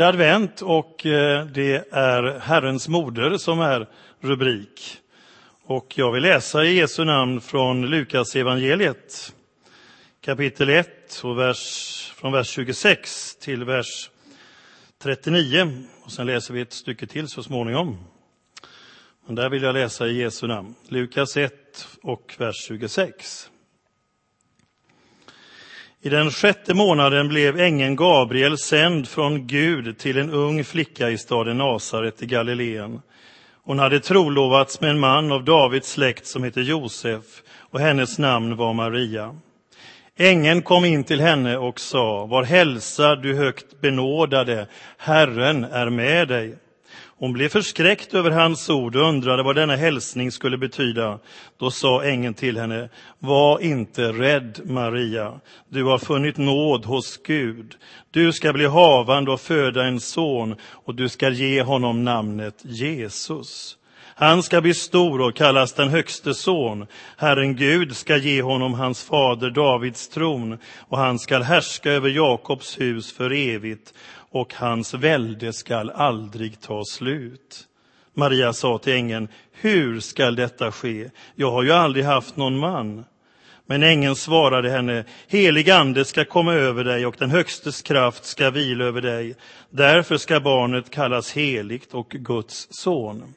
Det är advent och eh, det är Herrens moder som är rubrik. Och jag vill läsa i Jesu namn från Lukas evangeliet kapitel 1 och vers, från vers 26 till vers 39. Och sen läser vi ett stycke till så småningom. Men där vill jag läsa i Jesu namn. Lukas 1 och vers 26. I den sjätte månaden blev ängeln Gabriel sänd från Gud till en ung flicka i staden Nasaret i Galileen. Hon hade trolovats med en man av Davids släkt som hette Josef och hennes namn var Maria. Ängeln kom in till henne och sa, var hälsad du högt benådade, Herren är med dig. Hon blev förskräckt över hans ord och undrade vad denna hälsning skulle betyda. Då sa ängeln till henne, var inte rädd, Maria. Du har funnit nåd hos Gud. Du ska bli havande och föda en son och du ska ge honom namnet Jesus. Han ska bli stor och kallas den högste son. Herren Gud ska ge honom hans fader Davids tron och han skall härska över Jakobs hus för evigt och hans välde skall aldrig ta slut. Maria sa till ängeln, hur skall detta ske? Jag har ju aldrig haft någon man. Men ängeln svarade henne, helig ande ska komma över dig och den högstes kraft ska vila över dig. Därför ska barnet kallas heligt och Guds son.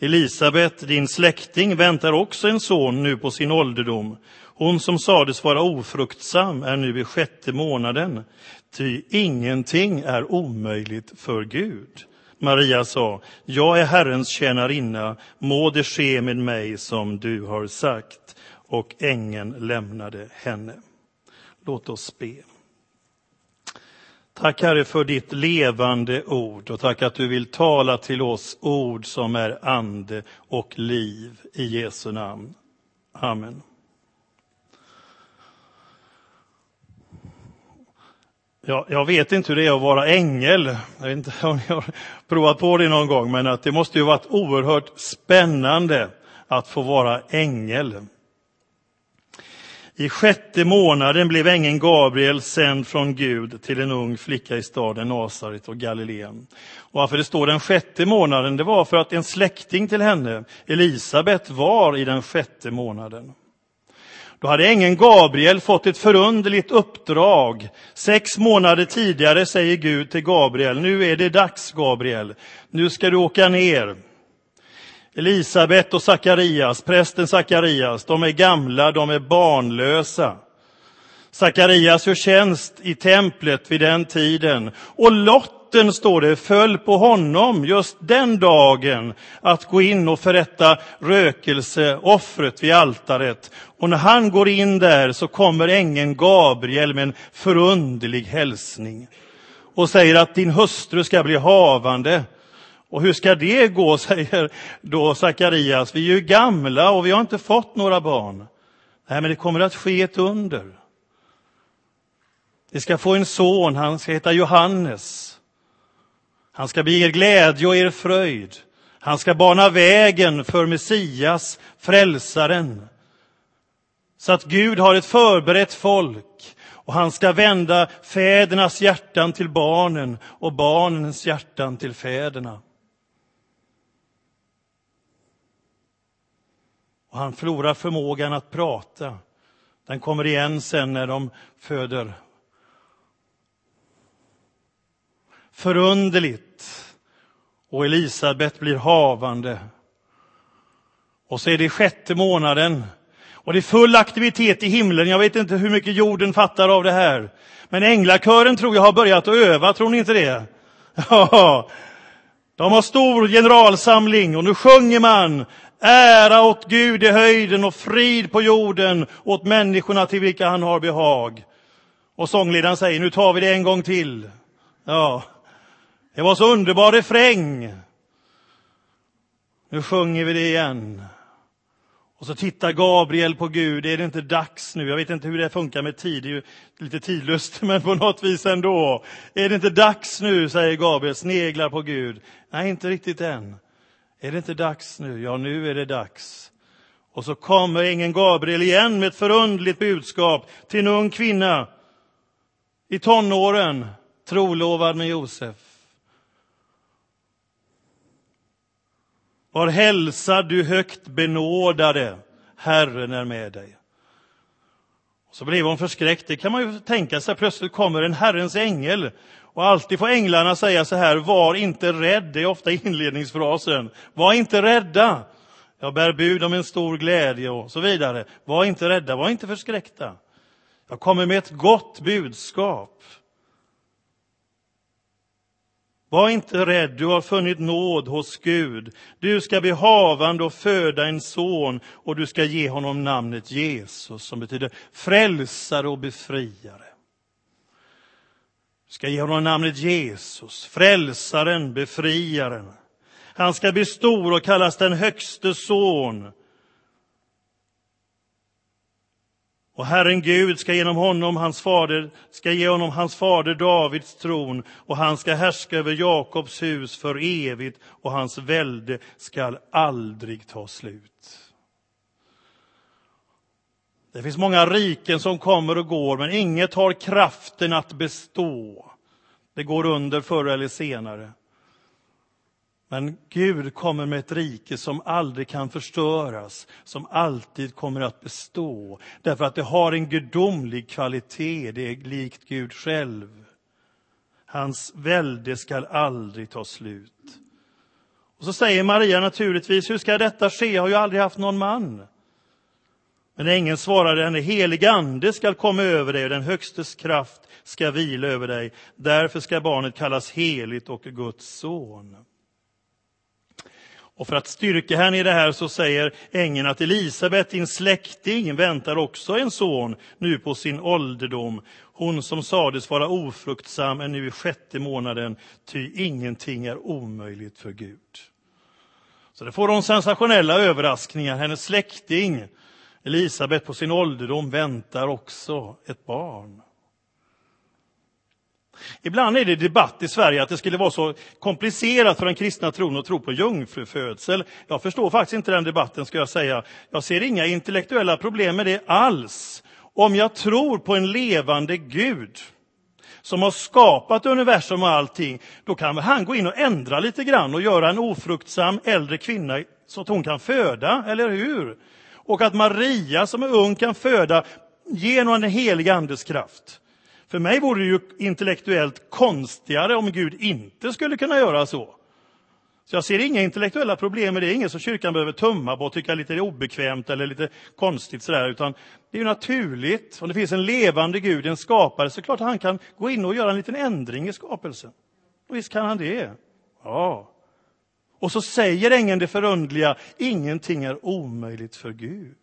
Elisabet, din släkting, väntar också en son nu på sin ålderdom. Hon som sades vara ofruktsam är nu i sjätte månaden, ty ingenting är omöjligt för Gud. Maria sa, jag är Herrens tjänarinna, må det ske med mig som du har sagt. Och ängeln lämnade henne. Låt oss be. Tack Herre för ditt levande ord och tack att du vill tala till oss ord som är ande och liv. I Jesu namn. Amen. Ja, jag vet inte hur det är att vara ängel. Jag vet inte om ni har provat på det någon gång, men att det måste ju varit oerhört spännande att få vara ängel. I sjätte månaden blev ängeln Gabriel sänd från Gud till en ung flicka i staden Nasaret och Galileen. Och varför det står den sjätte månaden, det var för att en släkting till henne, Elisabet, var i den sjätte månaden. Då hade ängeln Gabriel fått ett förunderligt uppdrag. Sex månader tidigare säger Gud till Gabriel, nu är det dags Gabriel, nu ska du åka ner. Elisabet och Sakarias, prästen Sakarias, de är gamla, de är barnlösa. Sakarias gör tjänst i templet vid den tiden. Och lotten, står det, föll på honom just den dagen att gå in och förrätta rökelseoffret vid altaret. Och när han går in där så kommer ängeln Gabriel med en förunderlig hälsning och säger att din hustru ska bli havande och hur ska det gå, säger då Sakarias. Vi är ju gamla och vi har inte fått några barn. Nej, men det kommer att ske ett under. Vi ska få en son, han ska heta Johannes. Han ska bli er glädje och er fröjd. Han ska bana vägen för Messias, frälsaren. Så att Gud har ett förberett folk och han ska vända fädernas hjärtan till barnen och barnens hjärtan till fäderna. Och han förlorar förmågan att prata. Den kommer igen sen när de föder. Förunderligt. Och Elisabet blir havande. Och så är det sjätte månaden. Och det är full aktivitet i himlen. Jag vet inte hur mycket jorden fattar av det här. Men änglakören tror jag har börjat att öva, tror ni inte det? Ja, de har stor generalsamling och nu sjunger man Ära åt Gud i höjden och frid på jorden åt människorna till vilka han har behag. Och sångledaren säger, nu tar vi det en gång till. Ja, det var så underbar refräng. Nu sjunger vi det igen. Och så tittar Gabriel på Gud, är det inte dags nu? Jag vet inte hur det funkar med tid, det är ju lite tidlöst, men på något vis ändå. Är det inte dags nu, säger Gabriel, sneglar på Gud. Nej, inte riktigt än. Är det inte dags nu? Ja, nu är det dags. Och så kommer ängeln Gabriel igen med ett förundligt budskap till en ung kvinna i tonåren, trolovad med Josef. Var hälsad du högt benådade, Herren är med dig. Så blev hon förskräckt. Det kan man ju tänka sig. Plötsligt kommer en Herrens ängel. Och alltid får änglarna säga så här, var inte rädd. Det är ofta inledningsfrasen. Var inte rädda. Jag bär bud om en stor glädje och så vidare. Var inte rädda, var inte förskräckta. Jag kommer med ett gott budskap. Var inte rädd, du har funnit nåd hos Gud. Du ska bli havande och föda en son och du ska ge honom namnet Jesus som betyder frälsare och befriare. Du ska ge honom namnet Jesus, frälsaren, befriaren. Han ska bli stor och kallas den högste son. Och Herren Gud ska genom honom, hans fader, ska ge honom hans fader Davids tron och han ska härska över Jakobs hus för evigt och hans välde skall aldrig ta slut. Det finns många riken som kommer och går, men inget har kraften att bestå. Det går under förr eller senare. Men Gud kommer med ett rike som aldrig kan förstöras, som alltid kommer att bestå. Därför att det har en gudomlig kvalitet, det är likt Gud själv. Hans välde skall aldrig ta slut. Och så säger Maria naturligtvis, hur ska detta ske? Jag har ju aldrig haft någon man. Men ängeln svarade henne, helig ande skall komma över dig och den högstes kraft ska vila över dig. Därför ska barnet kallas heligt och Guds son. Och för att styrka henne i det här så säger ängeln att Elisabet, din släkting, väntar också en son nu på sin ålderdom. Hon som sades vara ofruktsam är nu i sjätte månaden, ty ingenting är omöjligt för Gud. Så det får hon sensationella överraskningar. Hennes släkting Elisabet på sin ålderdom väntar också ett barn. Ibland är det debatt i Sverige att det skulle vara så komplicerat för den kristna tron att tro på jungfrufödsel. Jag förstår faktiskt inte den debatten, ska jag säga. Jag ser inga intellektuella problem med det alls. Om jag tror på en levande Gud som har skapat universum och allting, då kan han gå in och ändra lite grann och göra en ofruktsam äldre kvinna så att hon kan föda, eller hur? Och att Maria som är ung kan föda genom den heliga Andes kraft. För mig vore det ju intellektuellt konstigare om Gud inte skulle kunna göra så. Så jag ser inga intellektuella problem med det, inget som kyrkan behöver tumma på och tycka lite obekvämt eller lite konstigt sådär, utan det är ju naturligt. Om det finns en levande Gud, en skapare, så är det klart att han kan gå in och göra en liten ändring i skapelsen. Och visst kan han det. Ja. Och så säger ängeln det förundliga, ingenting är omöjligt för Gud.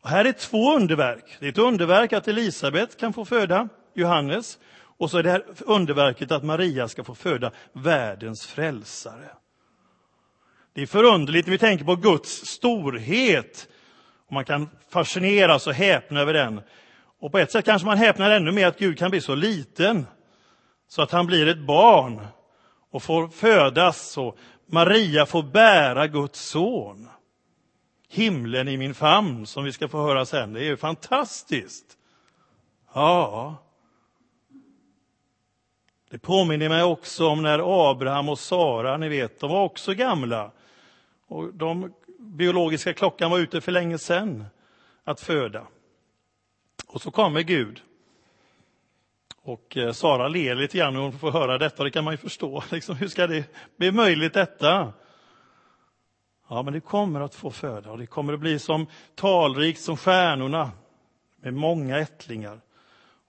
Och här är två underverk. Det är ett underverk att Elisabet kan få föda Johannes och så är det här underverket att Maria ska få föda världens frälsare. Det är förunderligt när vi tänker på Guds storhet. Och man kan fascineras och häpna över den. Och på ett sätt kanske man häpnar ännu mer att Gud kan bli så liten så att han blir ett barn och får födas och Maria får bära Guds son himlen i min famn, som vi ska få höra sen. Det är ju fantastiskt. Ja. Det påminner mig också om när Abraham och Sara, ni vet, de var också gamla. Och de biologiska klockan var ute för länge sedan att föda. Och så kommer Gud. Och eh, Sara ler lite grann när hon får höra detta, det kan man ju förstå. Liksom, hur ska det bli möjligt detta? Ja, men det kommer att få föda och det kommer att bli som talrikt som stjärnorna med många ättlingar.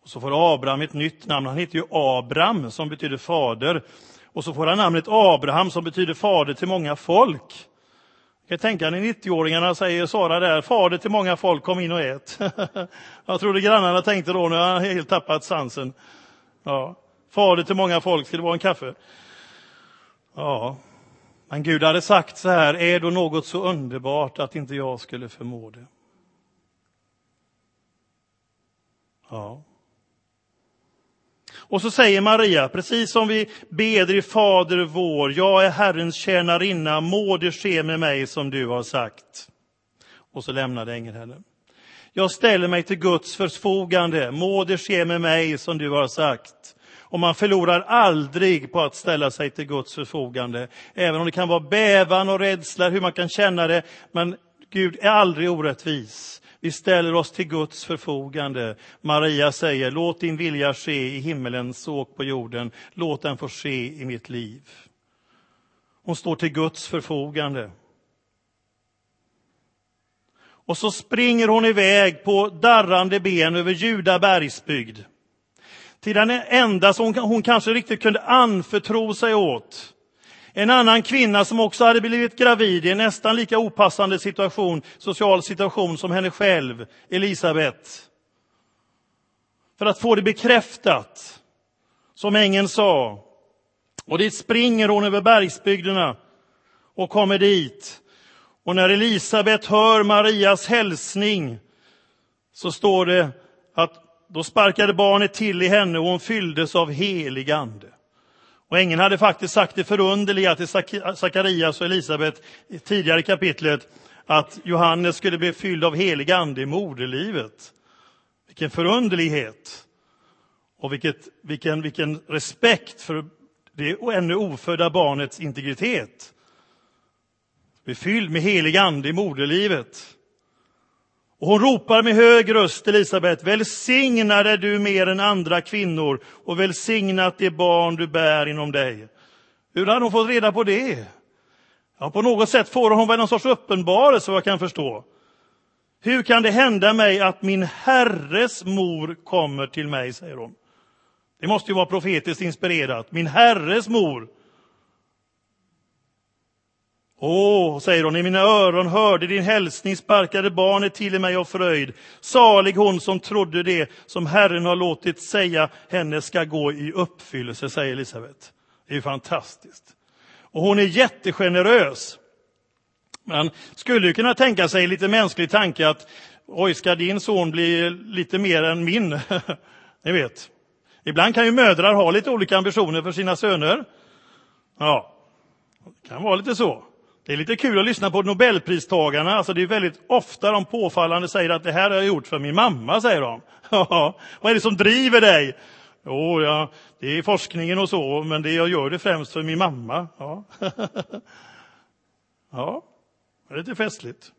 Och så får Abraham ett nytt namn. Han heter ju Abram som betyder fader. Och så får han namnet Abraham som betyder fader till många folk. Jag kan tänka när 90-åringarna säger Sara där, fader till många folk, kom in och ät. Jag trodde grannarna tänkte då, nu har han helt tappat sansen. Ja, fader till många folk, ska det vara en kaffe? Ja, men Gud hade sagt så här, är då något så underbart att inte jag skulle förmå det? Ja. Och så säger Maria, precis som vi beder i Fader vår, jag är Herrens tjänarinna, må det ske med mig som du har sagt. Och så lämnade ängeln henne. Jag ställer mig till Guds förfogande, må det ske med mig som du har sagt. Och man förlorar aldrig på att ställa sig till Guds förfogande. Även om det kan vara bävan och rädsla, hur man kan känna det. Men Gud är aldrig orättvis. Vi ställer oss till Guds förfogande. Maria säger, låt din vilja ske i himmelen så på jorden. Låt den få ske i mitt liv. Hon står till Guds förfogande. Och så springer hon iväg på darrande ben över Juda bergsbygd. Till den enda som hon kanske riktigt kunde anförtro sig åt. En annan kvinna som också hade blivit gravid i en nästan lika opassande situation, social situation som henne själv, Elisabet. För att få det bekräftat, som ängeln sa. Och dit springer hon över bergsbygderna och kommer dit. Och när Elisabet hör Marias hälsning så står det att då sparkade barnet till i henne och hon fylldes av helig ande. Och ängeln hade faktiskt sagt det förunderliga till Sakarias och Elisabet i tidigare kapitlet att Johannes skulle bli fylld av helig ande i moderlivet. Vilken förunderlighet! Och vilket, vilken, vilken respekt för det ännu ofödda barnets integritet. Bli fylld med helig ande i moderlivet. Och hon ropar med hög röst, Elisabet, välsignad är du mer än andra kvinnor och välsignat det barn du bär inom dig. Hur hade hon fått reda på det? Ja, på något sätt får hon väl någon sorts uppenbarelse, vad jag kan förstå. Hur kan det hända mig att min herres mor kommer till mig, säger hon. Det måste ju vara profetiskt inspirerat. Min herres mor. Åh, säger hon, i mina öron hörde din hälsning, sparkade barnet till i mig av fröjd. Salig hon som trodde det som Herren har låtit säga henne ska gå i uppfyllelse, säger Elisabet. Det är fantastiskt. Och hon är jättegenerös. Man skulle ju kunna tänka sig lite mänsklig tanke att oj, ska din son bli lite mer än min? Ni vet. Ibland kan ju mödrar ha lite olika ambitioner för sina söner. Ja, det kan vara lite så. Det är lite kul att lyssna på Nobelpristagarna. Alltså det är väldigt ofta de påfallande säger att det här har jag gjort för min mamma, säger de. Vad är det som driver dig? Jo, ja, det är forskningen och så, men det jag gör det främst för min mamma. Ja, ja det är lite festligt.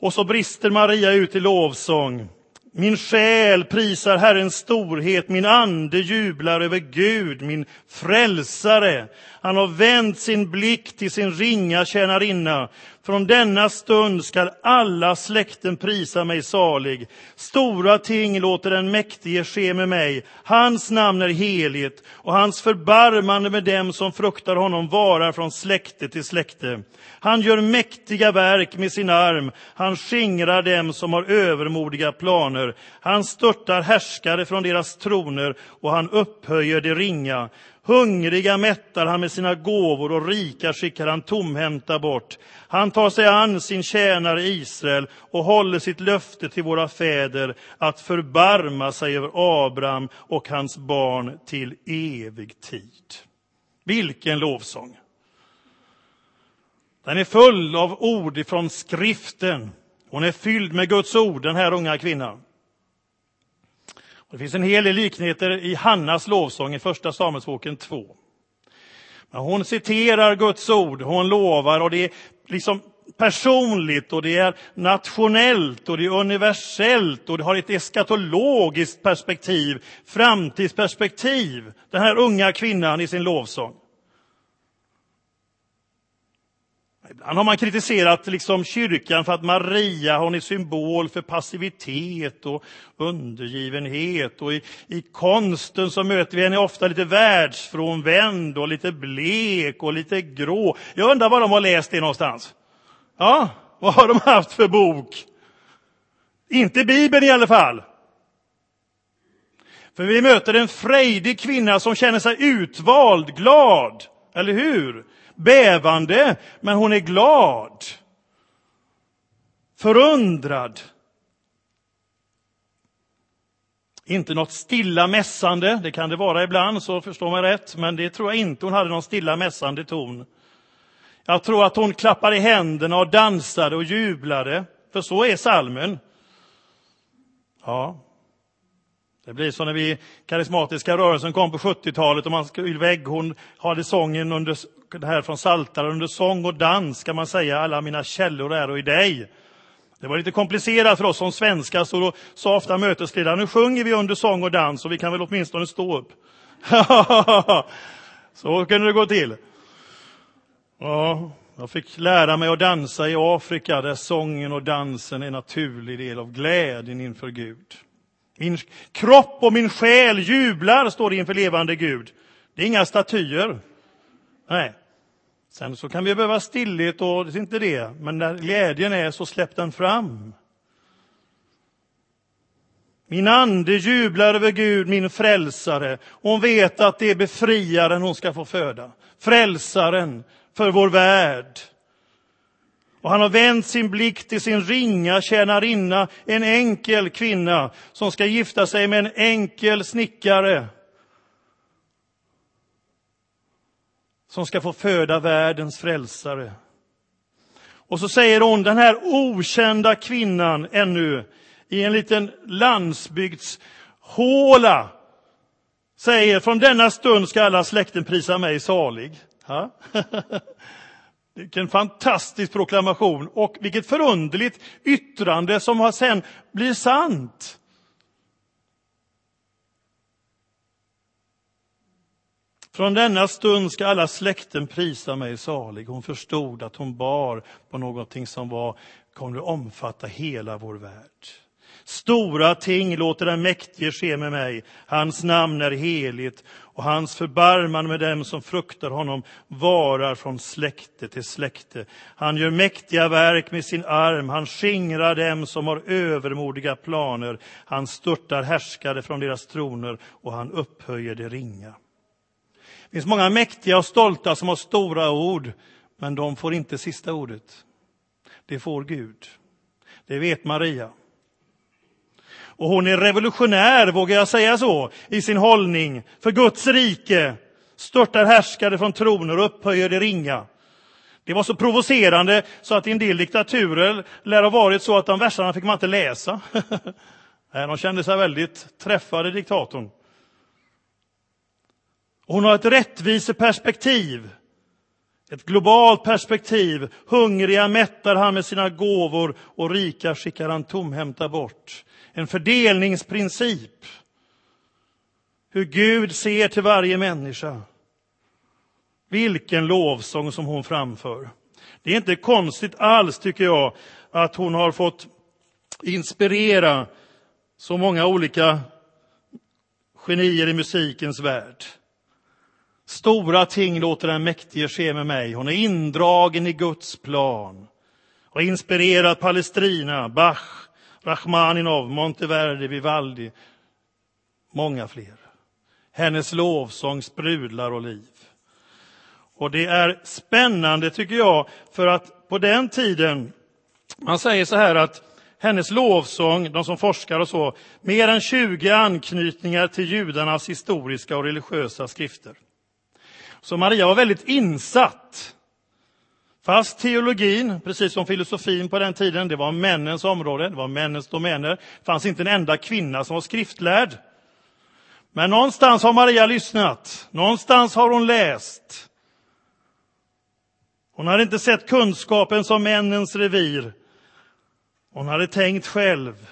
Och så brister Maria ut i lovsång. Min själ prisar Herrens storhet, min ande jublar över Gud, min frälsare. Han har vänt sin blick till sin ringa tjänarinna. Från denna stund skall alla släkten prisa mig salig. Stora ting låter den mäktige ske med mig. Hans namn är heligt och hans förbarmande med dem som fruktar honom varar från släkte till släkte. Han gör mäktiga verk med sin arm. Han skingrar dem som har övermodiga planer. Han störtar härskare från deras troner och han upphöjer de ringa. Hungriga mättar han med sina gåvor och rika skickar han tomhänta bort. Han tar sig an sin tjänare Israel och håller sitt löfte till våra fäder att förbarma sig över Abraham och hans barn till evig tid. Vilken lovsång! Den är full av ord ifrån skriften. Hon är fylld med Guds ord, den här unga kvinnan. Det finns en hel del likheter i Hannas lovsång i Första Samuelsboken 2. Men hon citerar Guds ord, hon lovar och det är liksom personligt och det är nationellt och det är universellt och det har ett eskatologiskt perspektiv, framtidsperspektiv. Den här unga kvinnan i sin lovsång. Ibland har man kritiserat liksom kyrkan för att Maria hon är symbol för passivitet och undergivenhet. Och i, i konsten så möter vi henne ofta lite världsfrånvänd och lite blek och lite grå. Jag undrar var de har läst det någonstans. Ja, vad har de haft för bok? Inte Bibeln i alla fall. För vi möter en frejdig kvinna som känner sig utvald, glad, eller hur? Bävande, men hon är glad. Förundrad. Inte något stilla mässande, det kan det vara ibland, så förstår man rätt, men det tror jag inte hon hade någon stilla mässande ton. Jag tror att hon klappade i händerna och dansade och jublade, för så är salmen. Ja. Det blir som när vi karismatiska rörelsen kom på 70-talet och man skulle hon hade sången under, det här från Saltar under sång och dans kan man säga, alla mina källor är och i dig. Det var lite komplicerat för oss som svenskar, så då sa ofta mötesledaren, nu sjunger vi under sång och dans och vi kan väl åtminstone stå upp. så kunde det gå till. Ja, jag fick lära mig att dansa i Afrika där sången och dansen är en naturlig del av glädjen inför Gud. Min kropp och min själ jublar, står det inför levande Gud. Det är inga statyer. Nej. Sen så kan vi behöva stillhet och det är inte det, men när glädjen är så släpp den fram. Min ande jublar över Gud, min frälsare. Hon vet att det är befriaren hon ska få föda. Frälsaren för vår värld. Och han har vänt sin blick till sin ringa tjänarinna, en enkel kvinna som ska gifta sig med en enkel snickare. Som ska få föda världens frälsare. Och så säger hon, den här okända kvinnan ännu, i en liten landsbygdshåla, säger, från denna stund ska alla släkten prisa mig salig. Ha? Vilken fantastisk proklamation och vilket förunderligt yttrande som sen blir sant. Från denna stund ska alla släkten prisa mig salig. Hon förstod att hon bar på någonting som var, kunde omfatta hela vår värld. Stora ting låter den mäktige ske med mig. Hans namn är heligt och hans förbarman med dem som fruktar honom varar från släkte till släkte. Han gör mäktiga verk med sin arm, han skingrar dem som har övermodiga planer. Han störtar härskare från deras troner och han upphöjer det ringa. Det finns många mäktiga och stolta som har stora ord, men de får inte sista ordet. Det får Gud. Det vet Maria. Och hon är revolutionär, vågar jag säga så, i sin hållning för Guds rike. Störtar härskare från troner och upphöjer det ringa. Det var så provocerande så att i en del diktaturer lär ha varit så att de verserna fick man inte läsa. de kände sig väldigt träffade, diktatorn. Hon har ett rättviseperspektiv, ett globalt perspektiv. Hungriga mättar han med sina gåvor och rika skickar han tomhänta bort en fördelningsprincip. Hur Gud ser till varje människa. Vilken lovsång som hon framför. Det är inte konstigt alls, tycker jag, att hon har fått inspirera så många olika genier i musikens värld. Stora ting låter den mäktige ske med mig. Hon är indragen i Guds plan och inspirerat Palestrina, Bach, Rachmaninov, Monteverdi, Vivaldi, många fler. Hennes lovsång sprudlar och liv. Och det är spännande tycker jag, för att på den tiden, man säger så här att hennes lovsång, de som forskar och så, mer än 20 anknytningar till judarnas historiska och religiösa skrifter. Så Maria var väldigt insatt Fast teologin, precis som filosofin på den tiden, det var männens område, det var männens domäner. Det fanns inte en enda kvinna som var skriftlärd. Men någonstans har Maria lyssnat, någonstans har hon läst. Hon hade inte sett kunskapen som männens revir. Hon hade tänkt själv.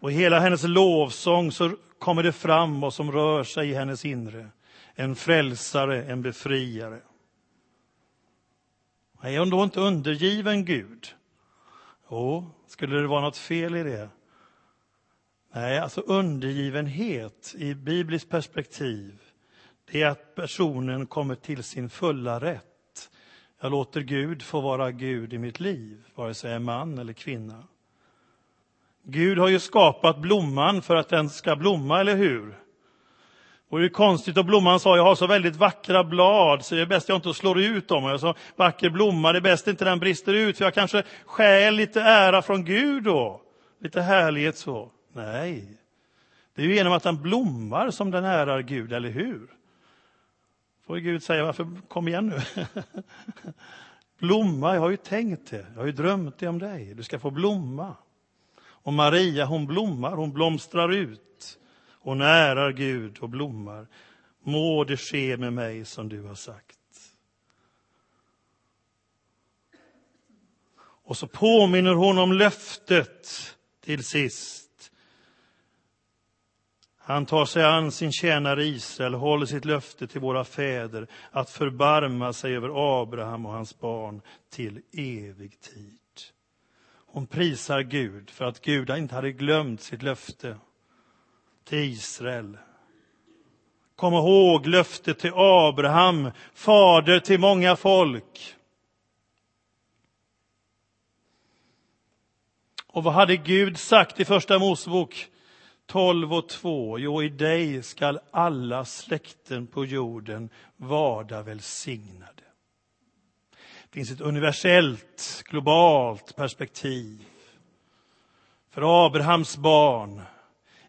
Och i hela hennes lovsång så kommer det fram vad som rör sig i hennes inre. En frälsare, en befriare. Är hon då inte undergiven Gud? Jo, skulle det vara något fel i det? Nej, alltså undergivenhet i bibliskt perspektiv, det är att personen kommer till sin fulla rätt. Jag låter Gud få vara Gud i mitt liv, vare sig jag är man eller kvinna. Gud har ju skapat blomman för att den ska blomma, eller hur? Och det är konstigt och blomman sa, jag har så väldigt vackra blad så det är bäst jag inte slår ut dem. Jag sa, vacker blomma, det är bäst inte den brister ut för jag kanske stjäl lite ära från Gud då. Lite härlighet så. Nej, det är ju genom att den blommar som den ärar Gud, eller hur? Får Gud säga, varför, kom igen nu. blomma, jag har ju tänkt det, jag har ju drömt det om dig, du ska få blomma. Och Maria, hon blommar, hon blomstrar ut. Hon ärar Gud och blommar. Må det ske med mig som du har sagt. Och så påminner hon om löftet till sist. Han tar sig an sin tjänare Israel och håller sitt löfte till våra fäder att förbarma sig över Abraham och hans barn till evig tid. Hon prisar Gud för att Gud inte hade glömt sitt löfte till Israel. Kom ihåg löftet till Abraham, fader till många folk. Och vad hade Gud sagt i Första Mosebok 12 och 2? Jo, i dig skall alla släkten på jorden vara välsignade. Det finns ett universellt, globalt perspektiv. För Abrahams barn,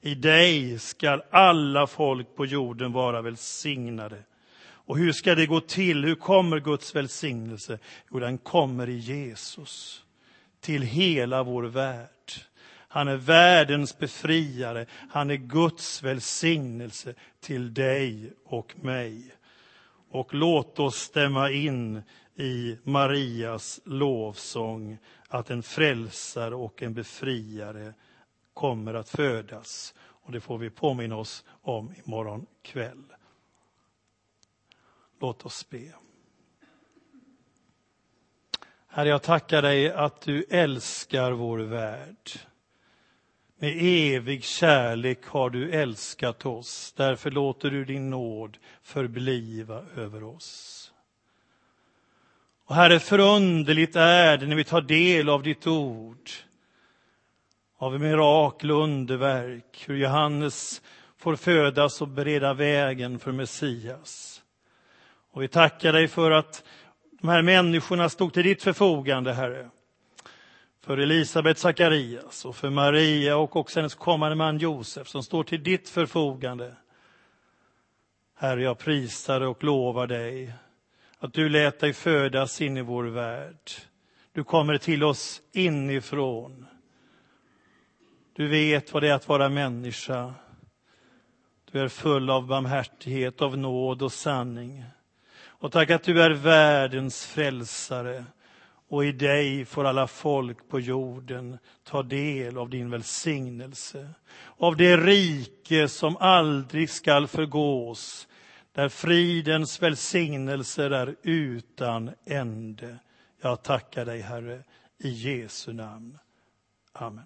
i dig skall alla folk på jorden vara välsignade. Och hur ska det gå till? Hur kommer Guds välsignelse? Jo, den kommer i Jesus till hela vår värld. Han är världens befriare. Han är Guds välsignelse till dig och mig. Och låt oss stämma in i Marias lovsång att en frälsare och en befriare kommer att födas. Och det får vi påminna oss om imorgon kväll. Låt oss be. Herre, jag tackar dig att du älskar vår värld. Med evig kärlek har du älskat oss. Därför låter du din nåd förbliva över oss. Och Herre, förunderligt är det när vi tar del av ditt ord, av mirakel och underverk, hur Johannes får födas och bereda vägen för Messias. Och vi tackar dig för att de här människorna stod till ditt förfogande, Herre. För Elisabet Sakarias och för Maria och också hennes kommande man Josef som står till ditt förfogande. Herre, jag prisar och lovar dig att du lät dig födas in i vår värld. Du kommer till oss inifrån. Du vet vad det är att vara människa. Du är full av barmhärtighet, av nåd och sanning. Och tack att du är världens frälsare och i dig får alla folk på jorden ta del av din välsignelse. Av det rike som aldrig skall förgås, där fridens välsignelser är utan ände. Jag tackar dig, Herre, i Jesu namn. Amen.